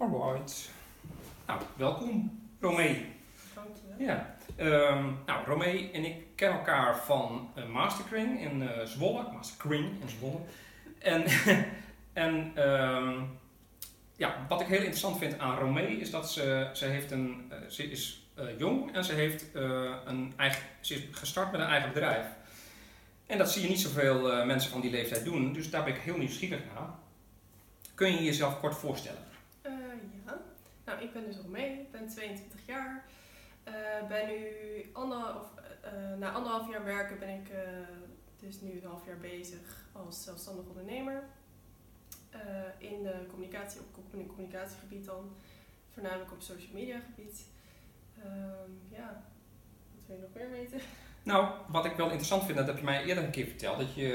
Alright. Nou, welkom, Romee. Dankjewel. Ja. Ehm, nou, Romee en ik kennen elkaar van uh, Masterkring in uh, Zwolle. Masterkring in Zwolle. En, en ehm, ja, wat ik heel interessant vind aan Romee is dat ze, ze, heeft een, uh, ze is jong en ze, heeft, een eigen, ze is gestart met een eigen bedrijf. En dat zie je niet zoveel mensen van die leeftijd doen, dus daar ben ik heel nieuwsgierig naar. Kun je jezelf kort voorstellen? Nou ik ben dus Romee, ben 22 jaar. Uh, ben nu anderhalf, uh, na anderhalf jaar werken ben ik uh, dus nu een half jaar bezig als zelfstandig ondernemer. in de communicatie, op communicatiegebied dan, voornamelijk op social media gebied. Ehm, ja, wat wil je nog meer weten? Nou, wat ik wel interessant vind, dat heb je mij eerder een keer verteld, dat je,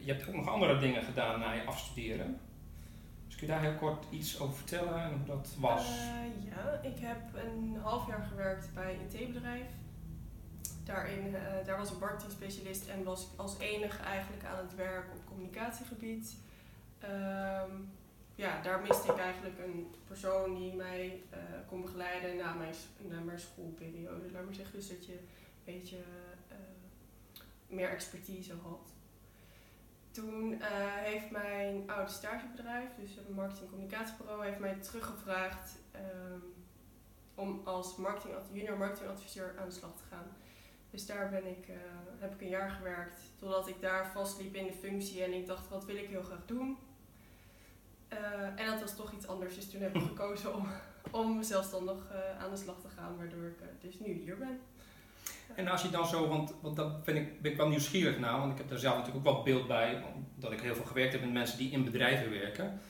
je hebt ook nog andere dingen gedaan na je afstuderen. Dus kun je daar heel kort iets over vertellen en hoe dat was? Uh, ja, ik heb een half jaar gewerkt bij een IT-bedrijf. Daarin, uh, daar was ik marketingspecialist en was ik als enige eigenlijk aan het werk op communicatiegebied. Um, ja, daar miste ik eigenlijk een persoon die mij uh, kon begeleiden na mijn, na mijn schoolperiode. Laat maar zeggen, dus dat je een beetje meer expertise had. Toen uh, heeft mijn oude stagebedrijf, dus een marketing communicatiebureau, heeft mij teruggevraagd um, om als marketing, junior marketingadviseur aan de slag te gaan. Dus daar ben ik, uh, heb ik een jaar gewerkt, totdat ik daar vastliep in de functie en ik dacht, wat wil ik heel graag doen? Uh, en dat was toch iets anders, dus toen heb ik gekozen om, om zelfstandig aan de slag te gaan, waardoor ik dus nu hier ben. En als je dan zo, want, want dat vind ik, ben ik wel nieuwsgierig naar, want ik heb daar zelf natuurlijk ook wel beeld bij, omdat ik heel veel gewerkt heb met mensen die in bedrijven werken.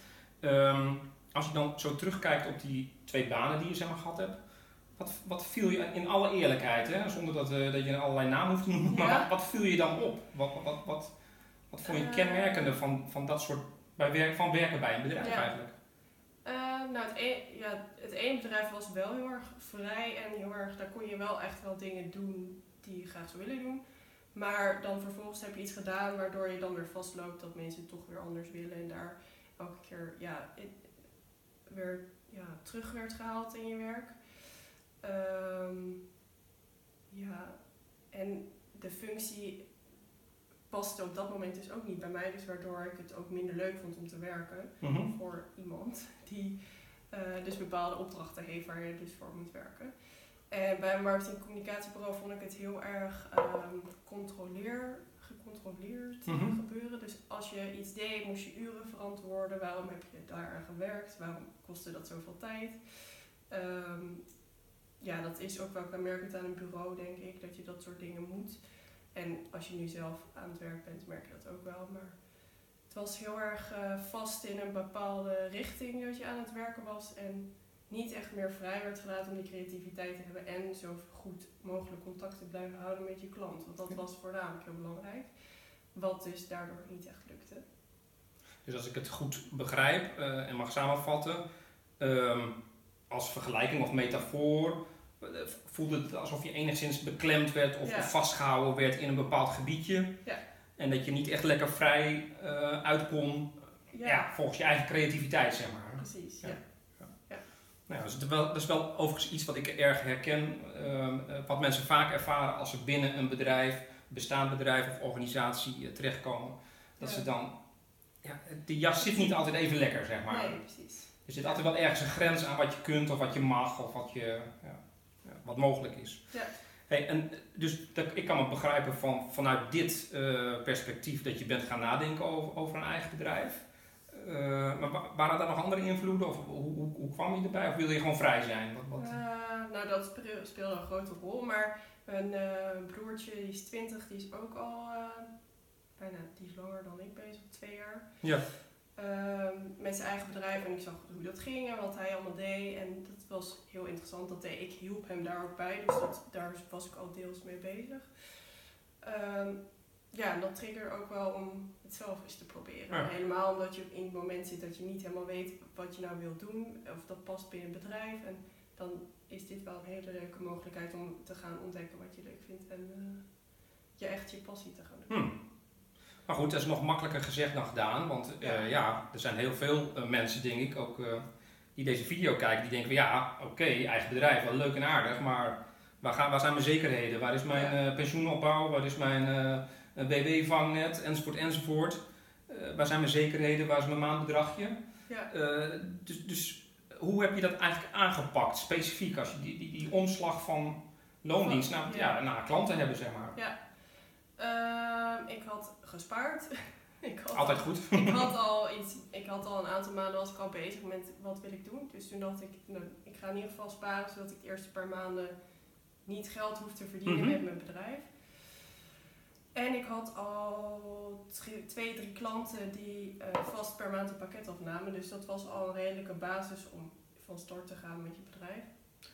Um, als je dan zo terugkijkt op die twee banen die je zeg maar, gehad hebt, wat, wat viel je in alle eerlijkheid, hè, zonder dat, uh, dat je allerlei namen hoeft te noemen, ja. maar wat, wat, viel je dan op? Wat, wat, wat, wat vond je uh, kenmerkende van, van dat soort, bij werk, van werken bij een bedrijf ja. eigenlijk? Uh, nou, het, een, ja, het ene bedrijf was wel heel erg vrij en heel erg, daar kon je wel echt wel dingen doen die je graag zou willen doen. Maar dan vervolgens heb je iets gedaan waardoor je dan weer vastloopt dat mensen toch weer anders willen en daar elke keer ja, weer ja, terug werd gehaald in je werk. Um, ja, en de functie paste op dat moment dus ook niet bij mij, dus waardoor ik het ook minder leuk vond om te werken mm -hmm. voor iemand die uh, dus bepaalde opdrachten heeft waar je dus voor moet werken. En bij een marketing communicatiebureau vond ik het heel erg um, controleer, gecontroleerd mm -hmm. gebeuren. Dus als je iets deed, moest je uren verantwoorden. Waarom heb je daar aan gewerkt? Waarom kostte dat zoveel tijd? Um, ja, dat is ook wel kenmerkend aan een bureau, denk ik, dat je dat soort dingen moet. En als je nu zelf aan het werk bent, merk je dat ook wel. Maar het was heel erg uh, vast in een bepaalde richting dat je aan het werken was. En niet echt meer vrij werd gelaten om die creativiteit te hebben. En zo goed mogelijk contact te blijven houden met je klant. Want dat was voornamelijk heel belangrijk. Wat dus daardoor niet echt lukte. Dus als ik het goed begrijp uh, en mag samenvatten, um, als vergelijking of metafoor voelde het alsof je enigszins beklemd werd of, Ja. of vastgehouden werd in een bepaald gebiedje. Ja. En dat je niet echt lekker vrij uh, uit kon ja. volgens je eigen creativiteit, zeg maar. Precies, ja. Ja. Nou, dat, is wel, dat is wel overigens iets wat ik erg herken, uh, wat mensen vaak ervaren als ze binnen een bedrijf, bestaand bedrijf of organisatie uh, terechtkomen. Dat ze dan, ja, die jas zit niet altijd even lekker, zeg maar. Nee, precies. Er zit altijd wel ergens een grens aan wat je kunt of wat je mag of wat, je, ja, wat mogelijk is. Ja. Hey, en dus dat, ik kan het begrijpen van, vanuit dit uh, perspectief dat je bent gaan nadenken over, over een eigen bedrijf. Uh, maar wa- waren daar nog andere invloeden of hoe, hoe, hoe kwam je erbij? Of wilde je gewoon vrij zijn? Wat, wat? Uh, nou, dat speelde een grote rol. Maar mijn broertje, die is 20, die is ook al bijna, die is langer dan ik bezig, twee jaar. Ja. Ehm, met zijn eigen bedrijf en ik zag hoe dat ging en wat hij allemaal deed. En dat was heel interessant. Dat deed ik hielp hem daar ook bij, dus dat, daar was ik al deels mee bezig. Um, ja, en dat triggerde ook wel om het zelf eens te proberen. Ja. Helemaal omdat je in het moment zit dat je niet helemaal weet wat je nou wilt doen, of dat past binnen het bedrijf. En dan is dit wel een hele leuke mogelijkheid om te gaan ontdekken wat je leuk vindt en uh, je echt je passie te gaan doen. Hmm. Maar goed, dat is nog makkelijker gezegd dan gedaan. Want uh, ja. ja er zijn heel veel uh, mensen, denk ik, ook uh, die deze video kijken, die denken van ja, oké, eigen bedrijf, wel leuk en aardig, maar waar, gaan, waar zijn mijn zekerheden? Waar is mijn Ja. eh, pensioenopbouw? Waar is mijn eh BW-vangnet? Enzovoort, enzovoort. Eh, waar zijn mijn zekerheden? Waar is mijn maandbedragje? Ja. Eh, dus, dus hoe heb je dat eigenlijk aangepakt, specifiek, als je die, die, die omslag van loondienst naar, Ja. ja. naar klanten hebben, zeg maar? Ehm, ik had gespaard. ik, had, Altijd goed. ik, had al iets, ik had al een aantal maanden was ik al bezig met wat wil ik doen. Dus toen dacht ik, nou, ik ga in ieder geval sparen zodat ik de eerste paar maanden niet geld hoef te verdienen Mhm. met mijn bedrijf. En ik had al twee, drie klanten die eh, vast per maand een pakket afnamen. Dus dat was al een redelijke basis om van start te gaan met je bedrijf.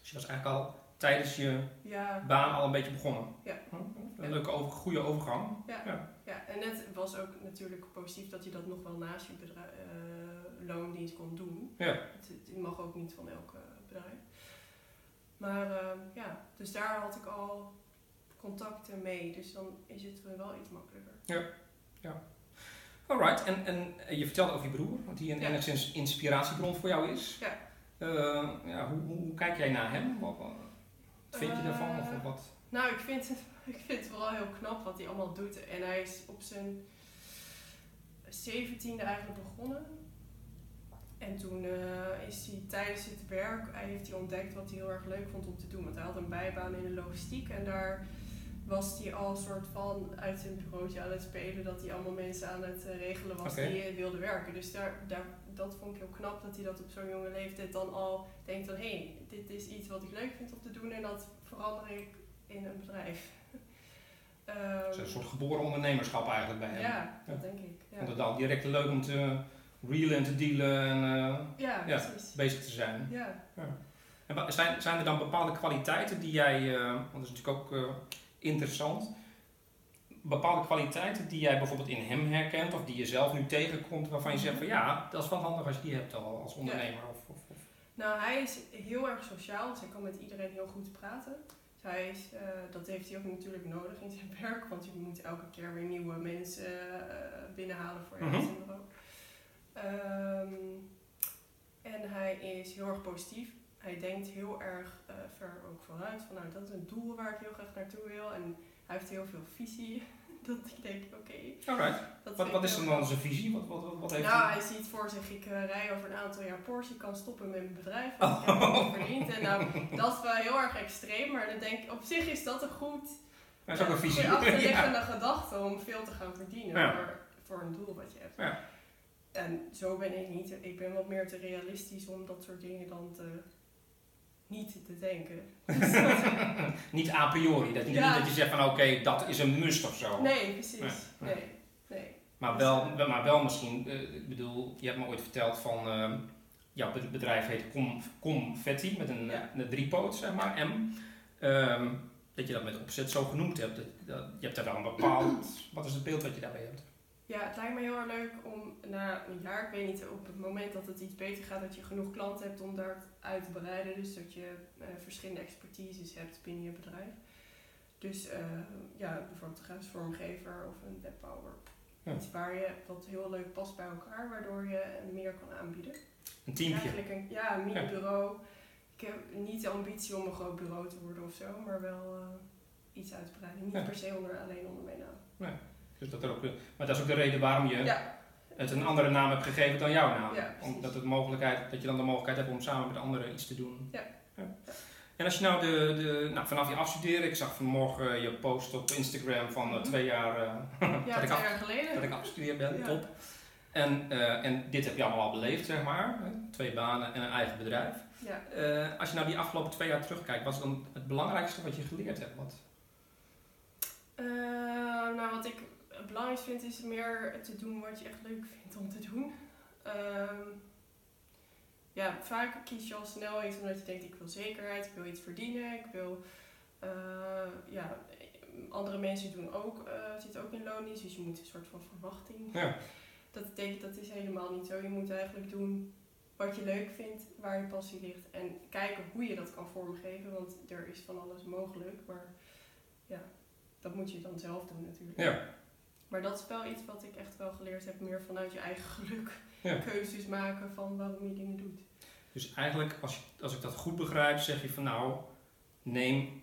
Dus je was eigenlijk al tijdens je Ja, baan al een beetje begonnen. Ja. Hm, Een leuke, over, goede overgang. Ja, en het was ook natuurlijk positief dat je dat nog wel naast je bedrijf, eh, loondienst kon doen. Ja. Het, het mag ook niet van elk eh, bedrijf. Maar eh, ja, dus daar had ik al contacten mee. Dus dan is het wel iets makkelijker. Alright, en, en je vertelde over je broer, want die een Ja. enigszins inspiratiebron voor jou is. Ja. Eh, ja, hoe, hoe, hoe kijk jij naar hem? Wat, wat vind je daarvan? Of wat? Nou, ik vind, het, ik vind het vooral heel knap wat hij allemaal doet. En hij is op zijn zeventiende eigenlijk begonnen. En toen eh, is hij tijdens het werk, hij heeft hij ontdekt wat hij heel erg leuk vond om te doen. Want hij had een bijbaan in de logistiek en daar was hij al soort van uit zijn bureautje aan het spelen. Dat hij allemaal mensen aan het eh, regelen was die eh, wilden werken. Dus daar, daar, dat vond ik heel knap dat hij dat op zo'n jonge leeftijd dan al denkt van... Hé, hey, dit is iets wat ik leuk vind om te doen en dat verander ik in een bedrijf. Ehm, Het is een soort geboren ondernemerschap eigenlijk bij hem. ja, dat Ja. denk ik. Ik vond Ja, het al direct leuk om te realen en te dealen en eh, ja, Ja. bezig te zijn. Ja. En zijn, zijn er dan bepaalde kwaliteiten die jij, eh, want dat is natuurlijk ook eh, interessant, bepaalde kwaliteiten die jij bijvoorbeeld in hem herkent of die je zelf nu tegenkomt waarvan je zegt van ja, dat is wel handig als je die hebt al als ondernemer. Of, of, of- Nou, hij is heel erg sociaal, dus hij kan met iedereen heel goed praten. Dus hij is, eh, dat heeft hij ook natuurlijk nodig in zijn werk, want je moet elke keer weer nieuwe mensen eh, binnenhalen voor je Mhm. uitzendbureau. Ehm, en hij is heel erg positief. Hij denkt heel erg eh, ver ook vooruit. Van nou, dat is een doel waar ik heel graag naartoe wil. En hij heeft heel veel visie. dat ik denk, oké. Dat Wat, wat is dan dan zijn visie? Wat, wat, wat, wat heeft nou, hij? ziet voor zich, ik eh, rij over een aantal jaar Porsche, kan stoppen met mijn bedrijf, want ik heb het verdiend. En nou, dat is wel heel erg extreem, maar dan denk ik, op zich is dat een goed, Hij is ook een goede visie. achterliggende gedachte om veel te gaan verdienen Ja. voor, voor een doel wat je hebt. Ja. En zo ben ik niet, ik ben wat meer te realistisch om dat soort dingen dan te, niet te denken. Niet a priori. Dat, niet Ja. dat je zegt van oké, dat is een must of zo. nee, precies. Nee, nee. Nee, nee. Maar wel, maar wel misschien, eh, ik bedoel, je hebt me ooit verteld van, eh, jouw be- bedrijf heet Com, Confetti met een, Ja. een driepoot, zeg maar, M. Ehm, dat je dat met opzet zo genoemd hebt. Dat, dat- je hebt daar wel een bepaald, wat is het beeld wat je daarbij hebt? Ja, het lijkt me heel erg leuk om na een jaar, ik weet niet, op het moment dat het iets beter gaat, dat je genoeg klanten hebt om daar uit te bereiden. Dus dat je eh, verschillende expertises hebt binnen je bedrijf. Dus eh, ja, bijvoorbeeld een grafisch vormgever of een webbouwer. Ja. Iets waar je wat heel leuk past bij elkaar, waardoor je meer kan aanbieden. Een teampje. Eigenlijk een, ja, een mini-bureau. Ik heb niet de ambitie om een groot bureau te worden of zo, maar wel eh, iets uit te breiden. Niet Ja. per se onder, alleen onder mijn naam. Dus dat er ook, eh, maar dat is ook de reden waarom je Ja, het een andere naam hebt gegeven dan jouw naam. Ja. Omdat het mogelijkheid, dat je dan de mogelijkheid hebt om samen met anderen iets te doen. Ja. En als je nou de, de nou, vanaf je afstuderen, ik zag vanmorgen je post op Instagram van eh, Mhm. twee jaar eh, ja dat, ik af, jaar geleden. dat ik afgestudeerd ben, top. En, en dit heb je allemaal al beleefd, zeg maar. Twee banen en een eigen bedrijf. Ja. Als je nou die afgelopen twee jaar terugkijkt, wat is dan het belangrijkste wat je geleerd hebt? Wat? Nou, wat ik het belangrijkste vind is meer te doen wat je echt leuk vindt om te doen. Ehm, ja, vaak kies je al snel iets omdat je denkt ik wil zekerheid, ik wil iets verdienen, ik wil... eh, ja, andere mensen doen ook, eh, zitten ook in loondienst, dus je moet een soort van verwachting. Ja. Dat ik, dat is helemaal niet zo. Je moet eigenlijk doen wat je leuk vindt, waar je passie ligt. En kijken hoe je dat kan vormgeven, want er is van alles mogelijk. Maar ja, dat moet je dan zelf doen natuurlijk. Ja. Maar dat is wel iets wat ik echt wel geleerd heb, meer vanuit je eigen geluk. Ja. Keuzes maken van waarom je dingen doet. Dus eigenlijk, als, je, als ik dat goed begrijp, zeg je van nou, neem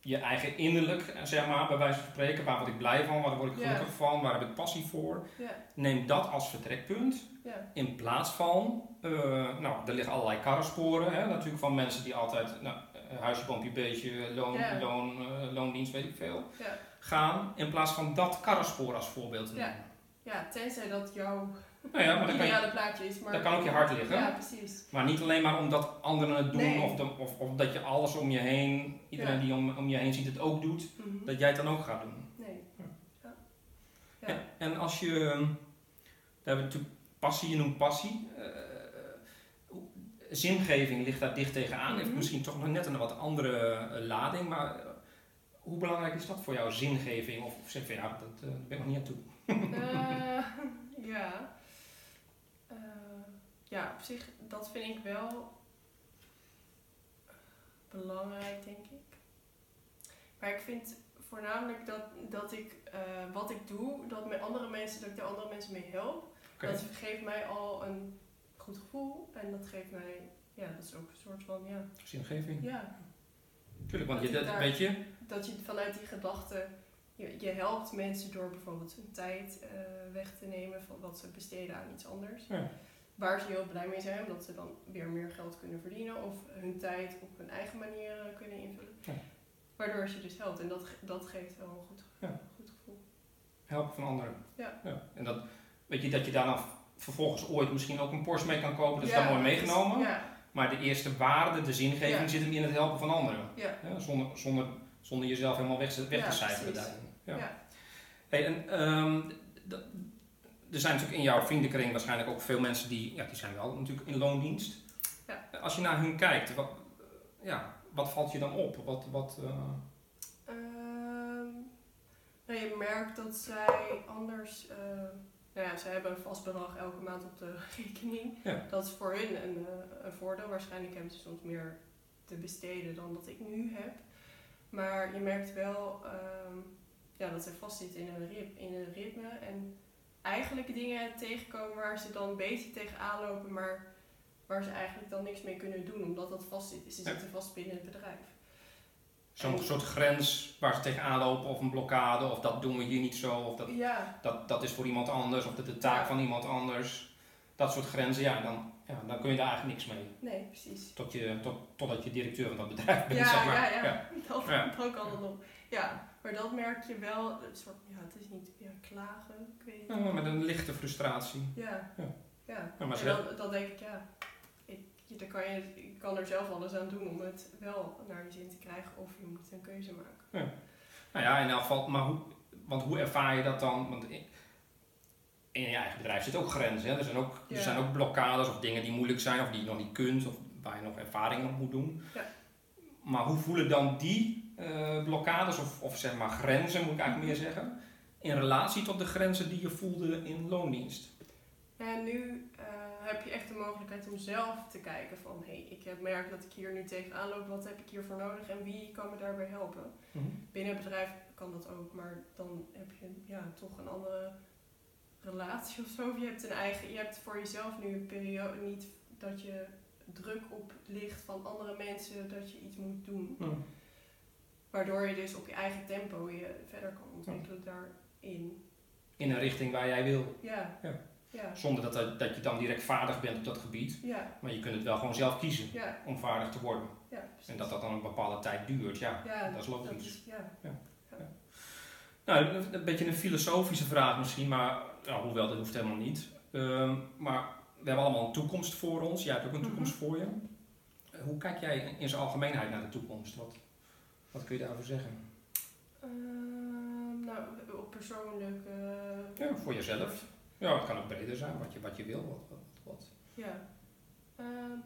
je eigen innerlijk, eh, zeg maar, bij wijze van spreken, waar word ik blij van, waar word ik Ja. gelukkig van, waar heb ik passie voor. Ja, Neem dat als vertrekpunt. ja, In plaats van, eh, nou, er liggen allerlei karrensporen, hè, natuurlijk van mensen die altijd, nou, eh, huisje, boompje, beestje, loon, loon, loondienst, weet ik veel, ja. Gaan. In plaats van dat karrenspoor als voorbeeld te Ja. nemen. ja, tenzij dat jouw Nou ja, maar dan kan, je, ideale plaatje is. Maar dan kan ook je hart liggen. Ja, precies. Maar niet alleen maar omdat anderen het doen Nee. of, de, of, of dat je alles om je heen, iedereen Ja. die om, om je heen ziet het ook doet, Mhm. dat jij het dan ook gaat doen. Nee. Ja. Ja. En, Ja. als je, daar hebben we natuurlijk passie, je noemt passie. hoe- zingeving ligt daar dicht tegenaan, heeft Mhm. misschien toch nog net een wat andere eh, lading, maar hoe belangrijk is dat voor jou, zingeving? Of, of zeg je, ja, dat eh, ben ik nog niet aan toe. Eh, ja. Eh, ja, op zich, dat vind ik wel belangrijk, denk ik. Maar ik vind voornamelijk dat, dat ik wat ik doe, dat met andere mensen, dat ik daar andere mensen mee help. Dat geeft mij al een goed gevoel. En dat geeft mij, ja, dat is ook een soort van, ja, Zingeving. ja Tuurlijk, want je, Dat weet je, dat je vanuit die gedachte, je, je helpt mensen door bijvoorbeeld hun tijd eh, weg te nemen van wat ze besteden aan iets anders. Ja. Waar ze heel blij mee zijn, omdat ze dan weer meer geld kunnen verdienen of hun tijd op hun eigen manier eh, kunnen invullen. Ja. Waardoor je dus helpt en dat, dat geeft wel een goed, Ja. goed gevoel. helpen van anderen. Ja. En dat, weet je, dat je daar dan vervolgens ooit misschien ook een Porsche mee kan kopen, dat is dan mooi meegenomen. Ja, Maar de eerste waarde, de zingeving, Ja. zit hem in het helpen van anderen. ja, Ja, zonder, zonder, zonder jezelf helemaal weg, weg Ja, te cijferen daarin. Ja. Ja. Hey, en, ehm, er zijn natuurlijk in jouw vriendenkring waarschijnlijk ook veel mensen die, ja, die zijn wel natuurlijk in loondienst. Ja. Als je naar hun kijkt, wat, ja, wat valt je dan op? Wat, wat, eh, Ehm, nou, je merkt dat zij anders. eh, nou ja, ze hebben een vast bedrag elke maand op de rekening. Ja. Dat is voor hun een, eh, een voordeel. Waarschijnlijk hebben ze soms meer te besteden dan dat ik nu heb. Maar je merkt wel ehm, ja, dat ze vastzitten in een, rit- in een ritme. En eigenlijk dingen tegenkomen waar ze dan beetje tegenaan lopen, maar waar ze eigenlijk dan niks mee kunnen doen, omdat dat vast zit. Ze Ja. zitten vast binnen het bedrijf. Zo'n soort grens waar ze tegenaan lopen, of een blokkade, of dat doen we hier niet zo, of dat, Ja, dat, dat is voor iemand anders, of dat is de taak van iemand anders. Dat soort grenzen, ja, dan, ja, dan kun je daar eigenlijk niks mee. nee, precies. Tot je, tot, totdat je directeur van dat bedrijf bent, Ja, zeg maar. ja, ja. Dat, Ja. dan kan het nog. Ja, maar dat merk je wel. Een soort, ja, het is niet ja, klagen, ik weet het Ja, niet. met een lichte frustratie. Ja, Ja. maar dan, dan denk ik, ja, je, dan kan je, je kan er zelf alles aan doen om het wel naar je zin te krijgen. Of je moet een keuze maken. Nou ja, in elk geval, maar hoe, want hoe ervaar je dat dan? Want in, in je eigen bedrijf zitten ook grenzen. Hè? Er, zijn ook, er Ja. zijn ook blokkades of dingen die moeilijk zijn of die je nog niet kunt of waar je nog ervaring op moet doen. Ja. Maar hoe voelen dan die eh, blokkades of, of zeg maar grenzen, moet ik eigenlijk meer zeggen, in relatie tot de grenzen die je voelde in loondienst? En nu eh, heb je echt de mogelijkheid om zelf te kijken van... hé, hey, ik heb merk dat ik hier nu tegenaan loop. Wat heb ik hiervoor nodig en wie kan me daarbij helpen? Binnen het bedrijf kan dat ook, maar dan heb je ja, toch een andere relatie of zo. Of je hebt een eigen, je hebt voor jezelf nu een periode niet dat je druk op ligt van andere mensen dat je iets moet doen. Hm. Waardoor je dus op je eigen tempo je verder kan ontwikkelen daarin. In een richting waar jij wil. Ja. Ja. Ja. Zonder dat, dat, dat je dan direct vaardig bent op dat gebied. Ja. Maar je kunt het wel gewoon zelf kiezen Ja. om vaardig te worden. En dat dat dan een bepaalde tijd duurt, ja. dat is logisch. Nou, een- beetje een filosofische vraag misschien, maar ja, hoewel dat hoeft helemaal niet. Ehm, maar we hebben allemaal een toekomst voor ons. Jij hebt ook een Mhm. toekomst voor je. Eh, Hoe kijk jij in zijn algemeenheid naar de toekomst? Wat, wat kun je daarover zeggen? Ehm, nou, op persoonlijk. Ja, voor jezelf. Ja, het kan ook breder zijn, wat je, wat je wil. Wat, wat, wat. Ja. Ehm,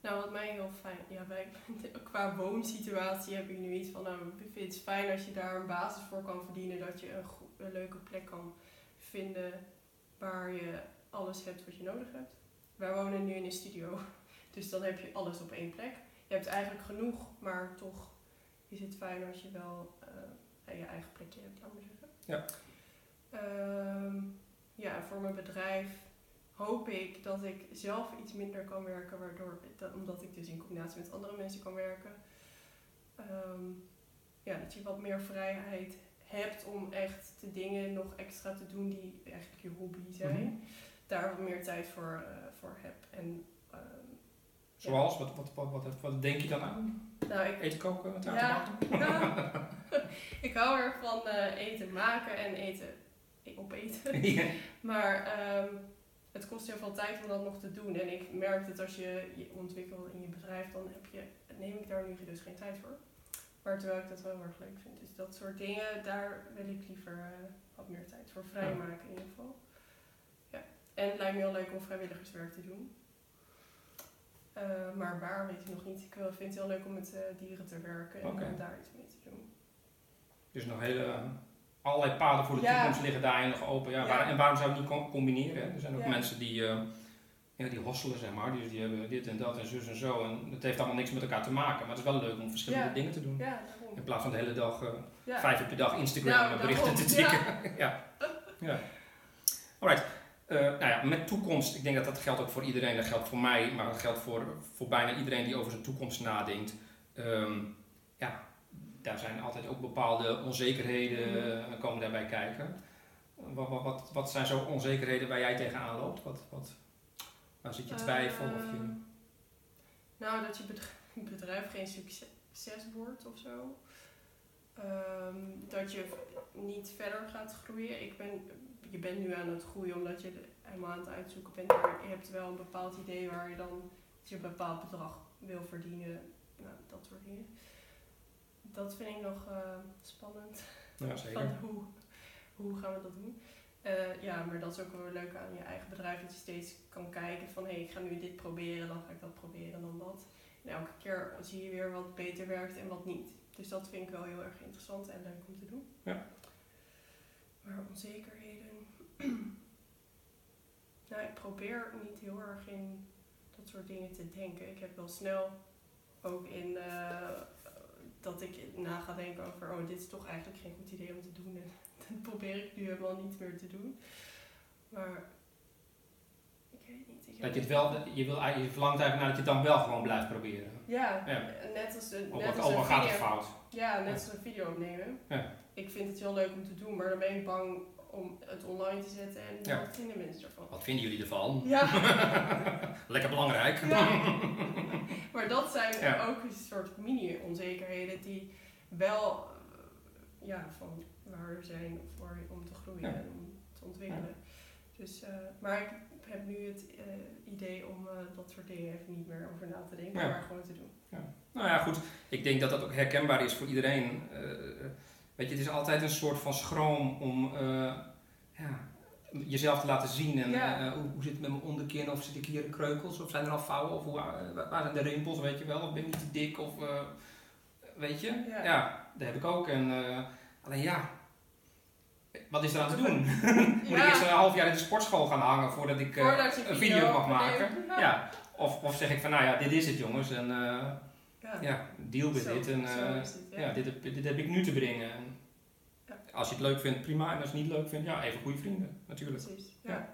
nou, wat mij heel fijn... Ja, wij, qua woonsituatie heb ik nu iets van... Nou, ik vind het fijn als je daar een basis voor kan verdienen. Dat je een leuke plek kan vinden waar je alles hebt wat je nodig hebt. Wij wonen nu in een studio. Dus dan heb je alles op één plek. Je hebt eigenlijk genoeg, maar toch is het fijn als je wel eh, je eigen plekje hebt, laat maar zeggen. Ja. Ehm, ja, voor mijn bedrijf hoop ik dat ik zelf iets minder kan werken, waardoor, dat, omdat ik dus in combinatie met andere mensen kan werken. Ehm, ja, dat je wat meer vrijheid hebt om echt de dingen nog extra te doen die eigenlijk je hobby zijn. Mhm. Daar wat meer tijd voor, eh, voor heb. En, ehm, Zoals, wat, wat, wat, wat, wat denk je dan aan? nou, ik, Eten koken, taarten Ja. bakken? Ja. ik hou er van eh, eten maken en eten opeten. Ja. Maar ehm, het kost heel veel tijd om dat nog te doen. En ik merk dat als je je ontwikkelt in je bedrijf, dan heb je, neem ik daar nu dus geen tijd voor. Maar terwijl ik dat wel heel erg leuk vind. Dus dat soort dingen, daar wil ik liever eh, wat meer tijd voor vrijmaken in ieder geval. Ja. En het lijkt me heel leuk om vrijwilligerswerk te doen. Eh, maar waar weet ik nog niet. Ik wil- vind het heel leuk om met eh, dieren te werken en daar iets mee te doen. Dus nog hele, allerlei paden voor de Ja. toekomst liggen daarin nog open. Ja, waar- en waarom zou je het niet com- combineren? hè? Er zijn ook mensen die, eh, ja, die hosselen, zeg maar. Die, die hebben dit en dat en zus en zo. En het heeft allemaal niks met elkaar te maken. Maar het is wel leuk om verschillende dingen te doen. In plaats van de hele dag, Ja. vijf uur per dag Instagram Nou, berichten te tikken. Ja. ja. Alright. Eh, nou ja, met toekomst, ik denk dat dat geldt ook voor iedereen. Dat geldt voor mij, maar dat geldt voor, voor bijna iedereen die over zijn toekomst nadenkt. Ehm, ja, daar zijn altijd ook bepaalde onzekerheden Mhm. eh, komen daarbij kijken. Wat, wat, wat, wat zijn zo onzekerheden waar jij tegenaan loopt? Wat, wat, waar zit je twijfel? of je... Ehm, Nou, dat je bedrijf, bedrijf geen succes wordt of zo. Ehm, dat je niet verder gaat groeien. Ik ben, je bent nu aan het groeien omdat je helemaal aan het uitzoeken bent. Maar je hebt wel een bepaald idee waar je dan je een bepaald bedrag wil verdienen. Nou, dat soort dingen. Dat vind ik nog eh, spannend. Ja, Van zeker. hoe, hoe gaan we dat doen? Eh, ja, maar dat is ook wel leuk aan je eigen bedrijf. Dat je steeds kan kijken van hé, hey, ik ga nu dit proberen, dan ga ik dat proberen, dan dat. En elke keer zie je weer wat beter werkt en wat niet. Dus dat vind ik wel heel erg interessant en leuk om te doen. Ja. Maar onzekerheden. nou, ik probeer niet heel erg in dat soort dingen te denken. Ik heb wel snel ook in eh, dat ik na ga denken over, oh, dit is toch eigenlijk geen goed idee om te doen. En dat probeer ik nu helemaal niet meer te doen. Maar ik weet niet. Ik Dat je het wel, je, wil, je verlangt eigenlijk naar dat je het dan wel gewoon blijft proberen. Ja, Ja. net als een, net als een gaat het fout. Ja, net als een video opnemen. Ja. Ik vind het heel leuk om te doen, maar dan ben ik bang om het online te zetten en Ja. wat vinden mensen ervan. Wat vinden jullie ervan? Ja, Lekker belangrijk. Ja. maar dat zijn Ja. ook een soort mini-onzekerheden die wel eh, ja, van waarde zijn voor, om te groeien Ja. en om te ontwikkelen. Dus, eh, maar ik heb nu het eh, idee om eh, dat soort dingen even niet meer over na te denken, Ja. maar gewoon te doen. Nou ja, goed. Ik denk dat dat ook herkenbaar is voor iedereen. Weet je, het is altijd een soort van schroom om eh, ja, jezelf te laten zien. En Ja. eh, hoe, hoe zit het met mijn onderkin? Of zit ik hier in kreukels? Of zijn er al vouwen? Of hoe, waar zijn de rimpels? Weet je wel? Of ben ik niet te dik? Of eh, weet je? Ja. dat heb ik ook. En, alleen ja, wat is er aan te doen? Moet ik eerst een half jaar in de sportschool gaan hangen voordat ik Voordat een video mag maken? Ja. Ja. Of, of zeg ik van, nou ja, dit is het jongens. En Ja. ja, deal met Zo- dit. En, zo eh, ja. dit, heb, dit heb ik nu te brengen. En. Als je het leuk vindt, prima. En als je het niet leuk vindt, ja, even goede vrienden, natuurlijk. Precies. Ja.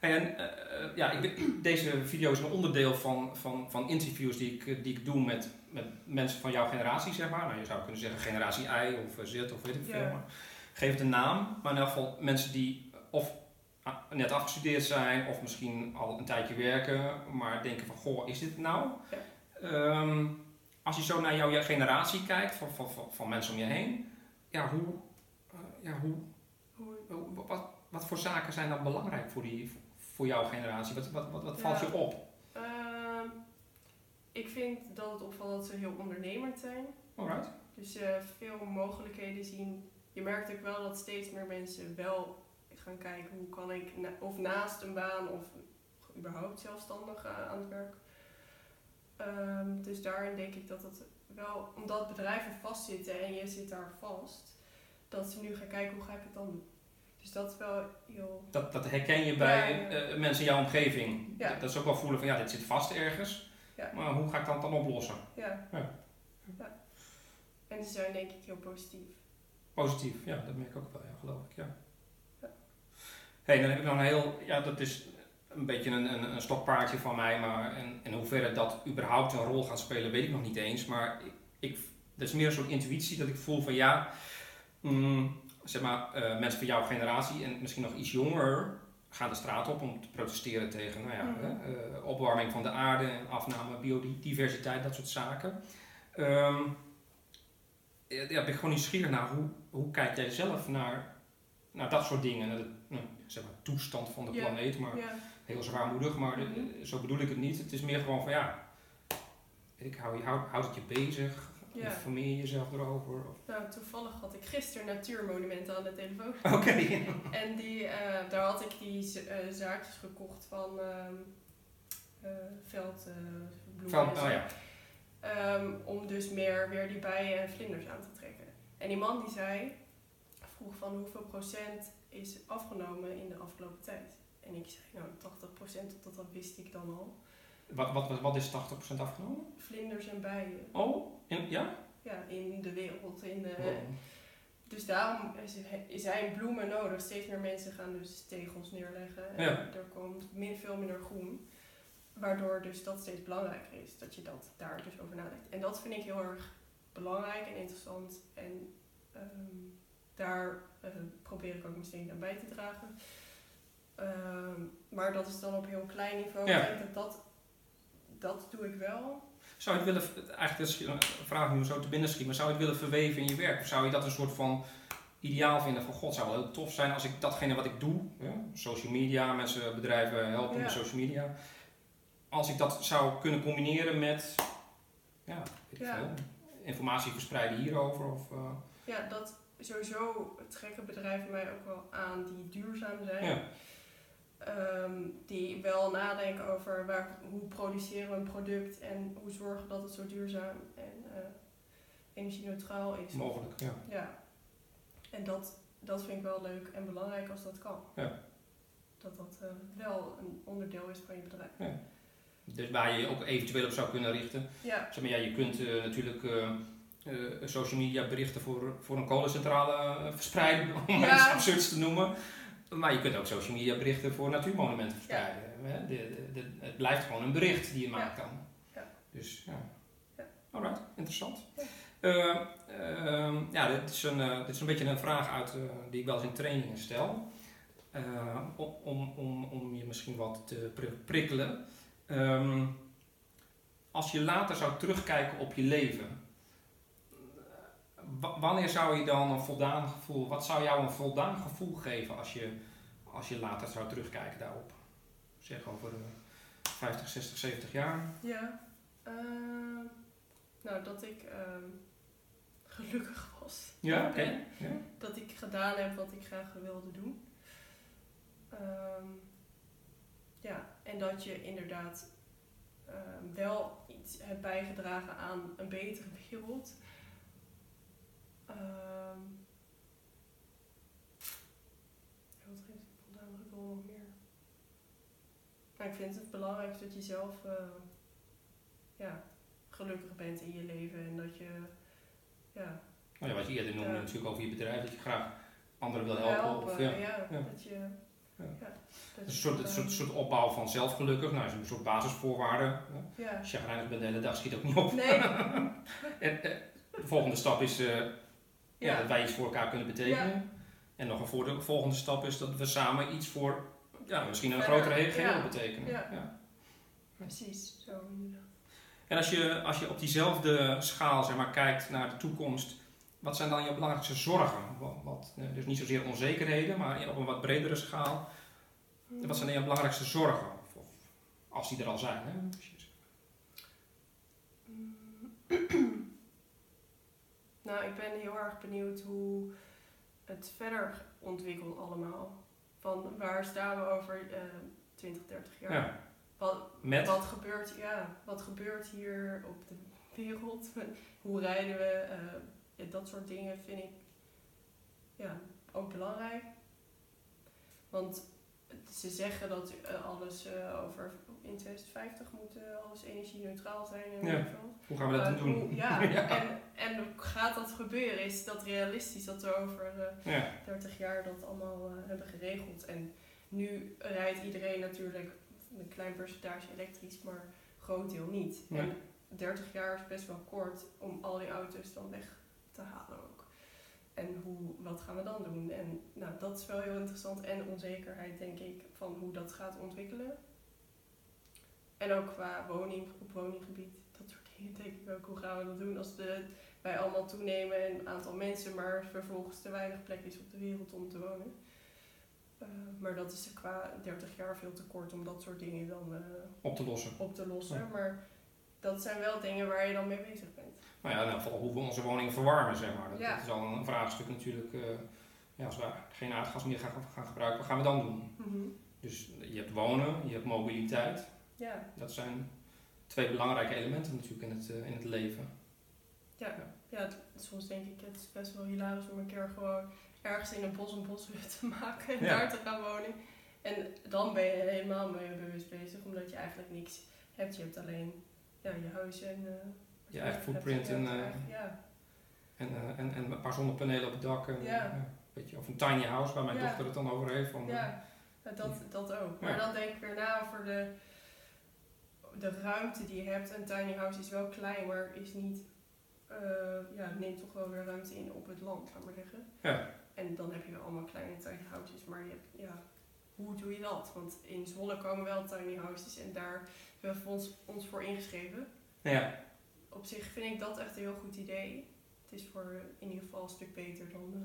En eh, ja, ik, ben- deze video is een onderdeel van, van, van interviews die ik, eh, die ik doe met, met mensen van jouw generatie, zeg maar. Nou, je zou kunnen zeggen generatie I of Z of weet ik veel. Ja. Maar geef het een naam. Maar in elk geval mensen die of ah, net afgestudeerd zijn of misschien al een tijdje werken, maar denken van, goh, is dit nou? Ja. Ehm, als je zo naar jouw generatie kijkt, van, van, van, van mensen om je heen, ja, hoe, eh, ja, hoe, Hoe, wat, wat voor zaken zijn dan belangrijk voor, die, voor jouw generatie? Wat, wat, wat, wat valt Ja. je op? Ehm, ik vind dat het opvalt dat ze heel ondernemend zijn. Alright. Dus eh, veel mogelijkheden zien. Je merkt ook wel dat steeds meer mensen wel gaan kijken hoe kan ik na- of naast een baan of überhaupt zelfstandig eh, aan het werk. Ehm, dus daarin denk ik dat het wel, omdat bedrijven vastzitten en je zit daar vast, dat ze nu gaan kijken hoe ga ik het dan doen. Dus dat is wel heel. Dat, dat herken je bij Ja, ja. eh, mensen in jouw omgeving. Ja. Dat, dat is ook wel voelen van ja, dit zit vast ergens. Ja. Maar hoe ga ik dat dan oplossen? Ja. En ze zijn denk ik heel positief. Positief, ja, dat merk ik ook wel, ja, geloof ik, ja. Ja. hey, dan heb ik nog een heel, ja, dat is een beetje een, een, een stokpaardje van mij, maar in, in hoeverre dat überhaupt een rol gaat spelen, weet ik nog niet eens. Maar ik, ik, dat is meer een soort intuïtie dat ik voel van ja, mm, zeg maar, eh, mensen van jouw generatie en misschien nog iets jonger gaan de straat op om te protesteren tegen nou ja, Mhm. hè, eh, opwarming van de aarde, afname biodiversiteit, dat soort zaken. Ehm, ja, ben ik gewoon nieuwsgierig naar hoe, hoe kijk jij zelf naar, naar dat soort dingen, naar de nou, zeg maar, toestand van de planeet, maar heel zwaarmoedig, maar de- Mhm. zo bedoel ik het niet. Het is meer gewoon van ja, ik hou, je hou, houdt het je bezig, Ja. informeer je jezelf erover. Of... nou toevallig had ik gisteren natuurmonumenten aan de telefoon. Oké. En die, eh, daar had ik die eh, zaakjes gekocht van ehm eh veld, eh, bloemen Veld- oh ja. Ehm, om dus meer weer die bijen en vlinders aan te trekken. En die man die zei, vroeg van hoeveel procent is afgenomen in de afgelopen tijd. En ik zei, nou 80 procent, dat, dat wist ik dan al. Wat, wat, wat, is 80% afgenomen? Vlinders en bijen. Oh, in, ja? Ja, in de wereld. In de, Wow. Dus daarom is- zijn bloemen nodig. Steeds meer mensen gaan dus tegels neerleggen. En Ja. er komt min, veel minder groen. Waardoor dus dat steeds belangrijker is. Dat je dat daar dus over nadenkt. En dat vind ik heel erg belangrijk en interessant. En ehm, daar eh, probeer ik ook steentje aan bij te dragen. Ehm, maar dat is dan op heel klein niveau. Ja. Ik denk dat dat, dat doe ik wel. Zou je het willen, eigenlijk is een vraag me zo te binnen schiet, maar zou je het willen verweven in je werk? Of zou je dat een soort van ideaal vinden van god, zou wel heel tof zijn als ik datgene wat ik doe, ja, social media, mensen, bedrijven helpen Ja. met social media, als ik dat zou kunnen combineren met, ja, weet ik Ja. veel, informatie verspreiden hierover of... eh, Ja, dat sowieso trekken bedrijven mij ook wel aan die duurzaam zijn. Ja. Ehm, die wel nadenken over waar, hoe produceren we een product en hoe zorgen dat het zo duurzaam en eh energie-neutraal is. mogelijk, ja. Ja. En dat, dat vind ik wel leuk en belangrijk als dat kan. Ja. Dat dat eh, wel een onderdeel is van je bedrijf. Dus waar je je ook eventueel op zou kunnen richten. Ja, Zeg maar, ja, je kunt eh, natuurlijk social media berichten voor, voor een kolencentrale verspreiden, om Ja. iets absurds te noemen. Maar je kunt ook social media berichten voor natuurmonumenten verspreiden. De, de, de- het blijft gewoon een bericht die je maakt dan. Ja. Dus ja. Ja. Alright, interessant. Ja. Eh, ehm, ja, dit is, een, eh, dit is een beetje een vraag uit, eh, die ik wel eens in trainingen stel. Eh, om, om, om, je misschien wat te pri- prikkelen. Ehm, als je later zou terugkijken op je leven, wanneer zou je dan een voldaan gevoel, wat zou jou een voldaan gevoel geven als je, als je later zou terugkijken daarop? Zeg over eh, 50, 60, 70 jaar. ja. Ehm, nou, dat ik ehm, gelukkig was. Ja, oké. Ja. dat ik gedaan heb wat ik graag wilde doen. Ehm, ja, en dat je inderdaad ehm, wel iets hebt bijgedragen aan een betere wereld. Ehm ja, wat geeft vandaag nog nog meer? Nou, ik vind het belangrijk dat je zelf eh, ja, gelukkig bent in je leven en dat je ja, Nou ja, wat je eerder noemde Ja. natuurlijk over je bedrijf, dat je graag anderen wil helpen. of, ja. ja, Ja. Dat je, dat Een soort, een ehm, soort, soort opbouw van zelfgelukkig, nou, is een soort. Ja. Als je chagrijnig bent de hele dag, schiet ook niet op. Nee. En, eh, de volgende stap is eh, ja. Dat wij iets voor elkaar kunnen betekenen. En nog een voor de volgende stap is dat we samen iets voor ja, misschien een Verder, grotere he- geheel ja. betekenen. Ja. Ja. Precies, zo inderdaad. En als je, als je op diezelfde schaal zeg maar, kijkt naar de toekomst, wat zijn dan je belangrijkste zorgen? Wat, wat, eh, dus niet zozeer onzekerheden, maar op een wat bredere schaal. Wat zijn dan je belangrijkste zorgen? Of, of als die er al zijn. Hè? nou, ik ben heel erg benieuwd hoe het verder ontwikkelt allemaal. Van waar staan we over eh 20, 30 jaar? Ja. Wat, Met? wat, gebeurt, ja, wat gebeurt hier op de wereld? hoe rijden we? Eh, ja, dat soort dingen vind ik ja, ook belangrijk. Want ze zeggen dat eh, alles eh, over in 2050 moet eh, alles energie-neutraal zijn en Ja. Hoe gaan we dat dan doen? hoe- ja, ja. En, en gaat dat gebeuren? Is dat realistisch dat we over eh, Ja. 30 jaar dat allemaal hebben geregeld? En nu rijdt iedereen natuurlijk een klein percentage elektrisch, maar een groot deel niet. En 30 jaar is best wel kort om al die auto's dan weg te halen. En hoe, wat gaan we dan doen? En nou, dat is wel heel interessant. En onzekerheid, denk ik, van hoe dat gaat ontwikkelen. En ook qua woning, op woninggebied, dat soort dingen denk ik ook. Hoe gaan we dat doen als de, wij allemaal toenemen en een aantal mensen, maar vervolgens te weinig plek is op de wereld om te wonen. Eh, maar dat is qua 30 jaar veel te kort om dat soort dingen dan eh, Op te lossen. op te lossen. Ja. Maar dat zijn wel dingen waar je dan mee bezig bent. Nou ja, in geval hoe we onze woningen verwarmen, zeg maar. Dat, Ja. dat is al een vraagstuk natuurlijk. eh, ja, als we geen aardgas meer gaan, gaan gebruiken, wat gaan we dan doen? Dus je hebt wonen, je hebt mobiliteit. Ja, Dat zijn twee belangrijke elementen natuurlijk in het, eh, in het leven. ja, het- soms denk ik het is best wel hilarisch om een keer gewoon ergens in een bos een boshut te maken en Ja. daar te gaan wonen. En dan ben je helemaal mee bewust bezig, omdat je eigenlijk niks hebt. Je hebt alleen ja, je huis en... eh, Je eigen footprint en, eh, ja. En, eh, en, en een paar zonnepanelen op het dak. En, eh, een beetje, of een tiny house waar mijn dochter het dan over heeft. Van, Ja, dat, dat ook. Maar dan denk ik weer na over de, de ruimte die je hebt. Een tiny house is wel klein, maar is niet, eh, ja, neemt toch wel weer ruimte in op het land, ga maar zeggen. Ja. En dan heb je wel allemaal kleine tiny houses, maar je hebt, ja, hoe doe je dat? Want in Zwolle komen wel tiny houses en daar hebben we ons, ons voor ingeschreven. ja. Op zich vind ik dat echt een heel goed idee. Het is voor in ieder geval een stuk beter dan, eh,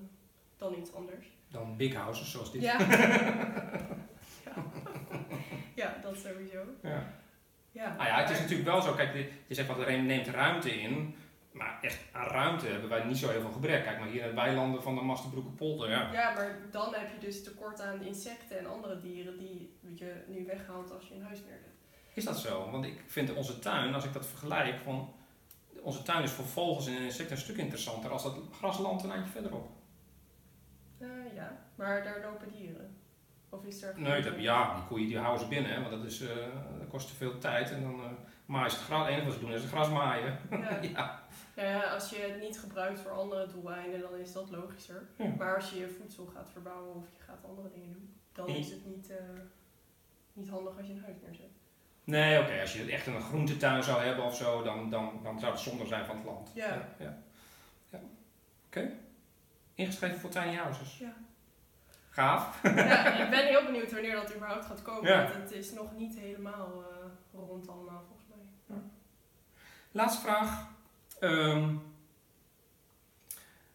dan iets anders. Dan big houses zoals dit. Ja. ja. ja, dat sowieso. Ja. Ja, Nou ja, het is natuurlijk wel zo. Kijk, je zegt wat er neemt ruimte in. Maar echt aan ruimte hebben wij niet zo heel veel gebrek. Kijk maar hier in de weilanden van de Masterbroekenpolder. Ja. Ja, maar dan heb je dus tekort aan insecten en andere dieren die je nu weghaalt als je een huis neerzet. Is dat zo? Want ik vind onze tuin, als ik dat vergelijk, van, onze tuin is voor vogels en insecten een stuk interessanter als dat grasland een eindje verderop. Eh, ja, maar daar lopen dieren. Of is er... Nee, dat, ja, die koeien die houden ze binnen, hè, want dat, is, eh, dat kost te veel tijd. En dan eh maaien ze het gras. Het enige wat ze doen is het gras maaien. Ja. ja. Als je het niet gebruikt voor andere doeleinden, dan is dat logischer. Ja. Maar als je je voedsel gaat verbouwen of je gaat andere dingen doen, dan is het niet, niet handig als je een huis neerzet. Nee, oké, als je echt een groentetuin zou hebben of zo, dan, dan, dan zou het zonde zijn van het land. Ja. ja, ja. Ja. Oké. Ingeschreven voor tiny houses. Ja. Gaaf. ja, ik ben heel benieuwd wanneer dat überhaupt gaat komen. Ja. Want het is nog niet helemaal eh, rond allemaal volgens mij. Laatste vraag. Ehm,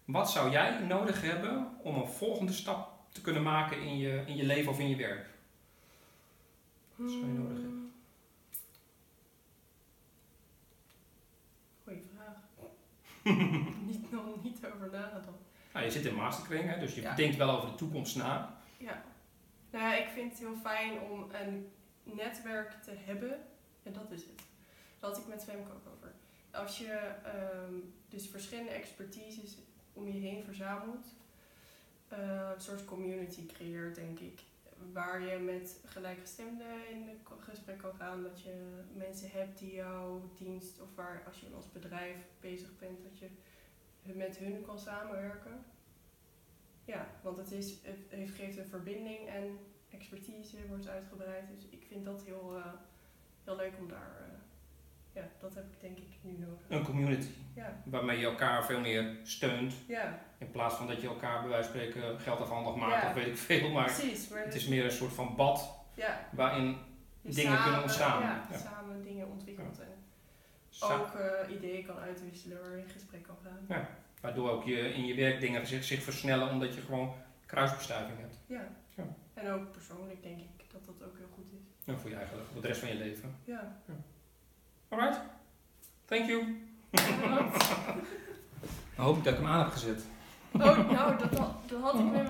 wat zou jij nodig hebben om een volgende stap te kunnen maken in je, in je leven of in je werk? Wat zou je nodig hebben? Hmm. Goeie vraag. niet, nog niet over nagedacht. Nou, je zit in masterkring, hè, dus je Ja. denkt wel over de toekomst na. Ja. Nou ja, ik vind het heel fijn om een netwerk te hebben. En dat is het. Daar had ik met Femke ook over. Als je ehm, dus verschillende expertises om je heen verzamelt, eh, een soort community creëert, denk ik. Waar je met gelijkgestemden in gesprek kan gaan. Dat je mensen hebt die jouw dienst, of waar als je als bedrijf bezig bent, dat je met hun kan samenwerken. Ja, want het, is, het geeft een verbinding en expertise wordt uitgebreid. Dus ik vind dat heel, eh, heel leuk om daar. eh, ja, dat heb ik denk ik nu nodig. Een community. Ja, Waarmee je elkaar veel meer steunt. ja In plaats van dat je elkaar bij wijze van spreken geld afhandig maakt Ja. of weet ik veel. Maar precies. Maar het is meer een soort van bad ja, waarin je dingen kunnen ontstaan. Ja, Ja. samen dingen ontwikkelt en ook eh, ideeën kan uitwisselen waar je in gesprek kan gaan. waardoor ook je, in je werkdingen zich, zich versnellen omdat je gewoon kruisbestuiving hebt. Ja. Ja. En ook persoonlijk denk ik dat dat ook heel goed is. Ja, voor je eigen, voor de rest van je leven. Ja. Alright. Thank you. Dan hoop ik dat ik hem aan heb gezet. Oh, nou, dat, had- dat had ik met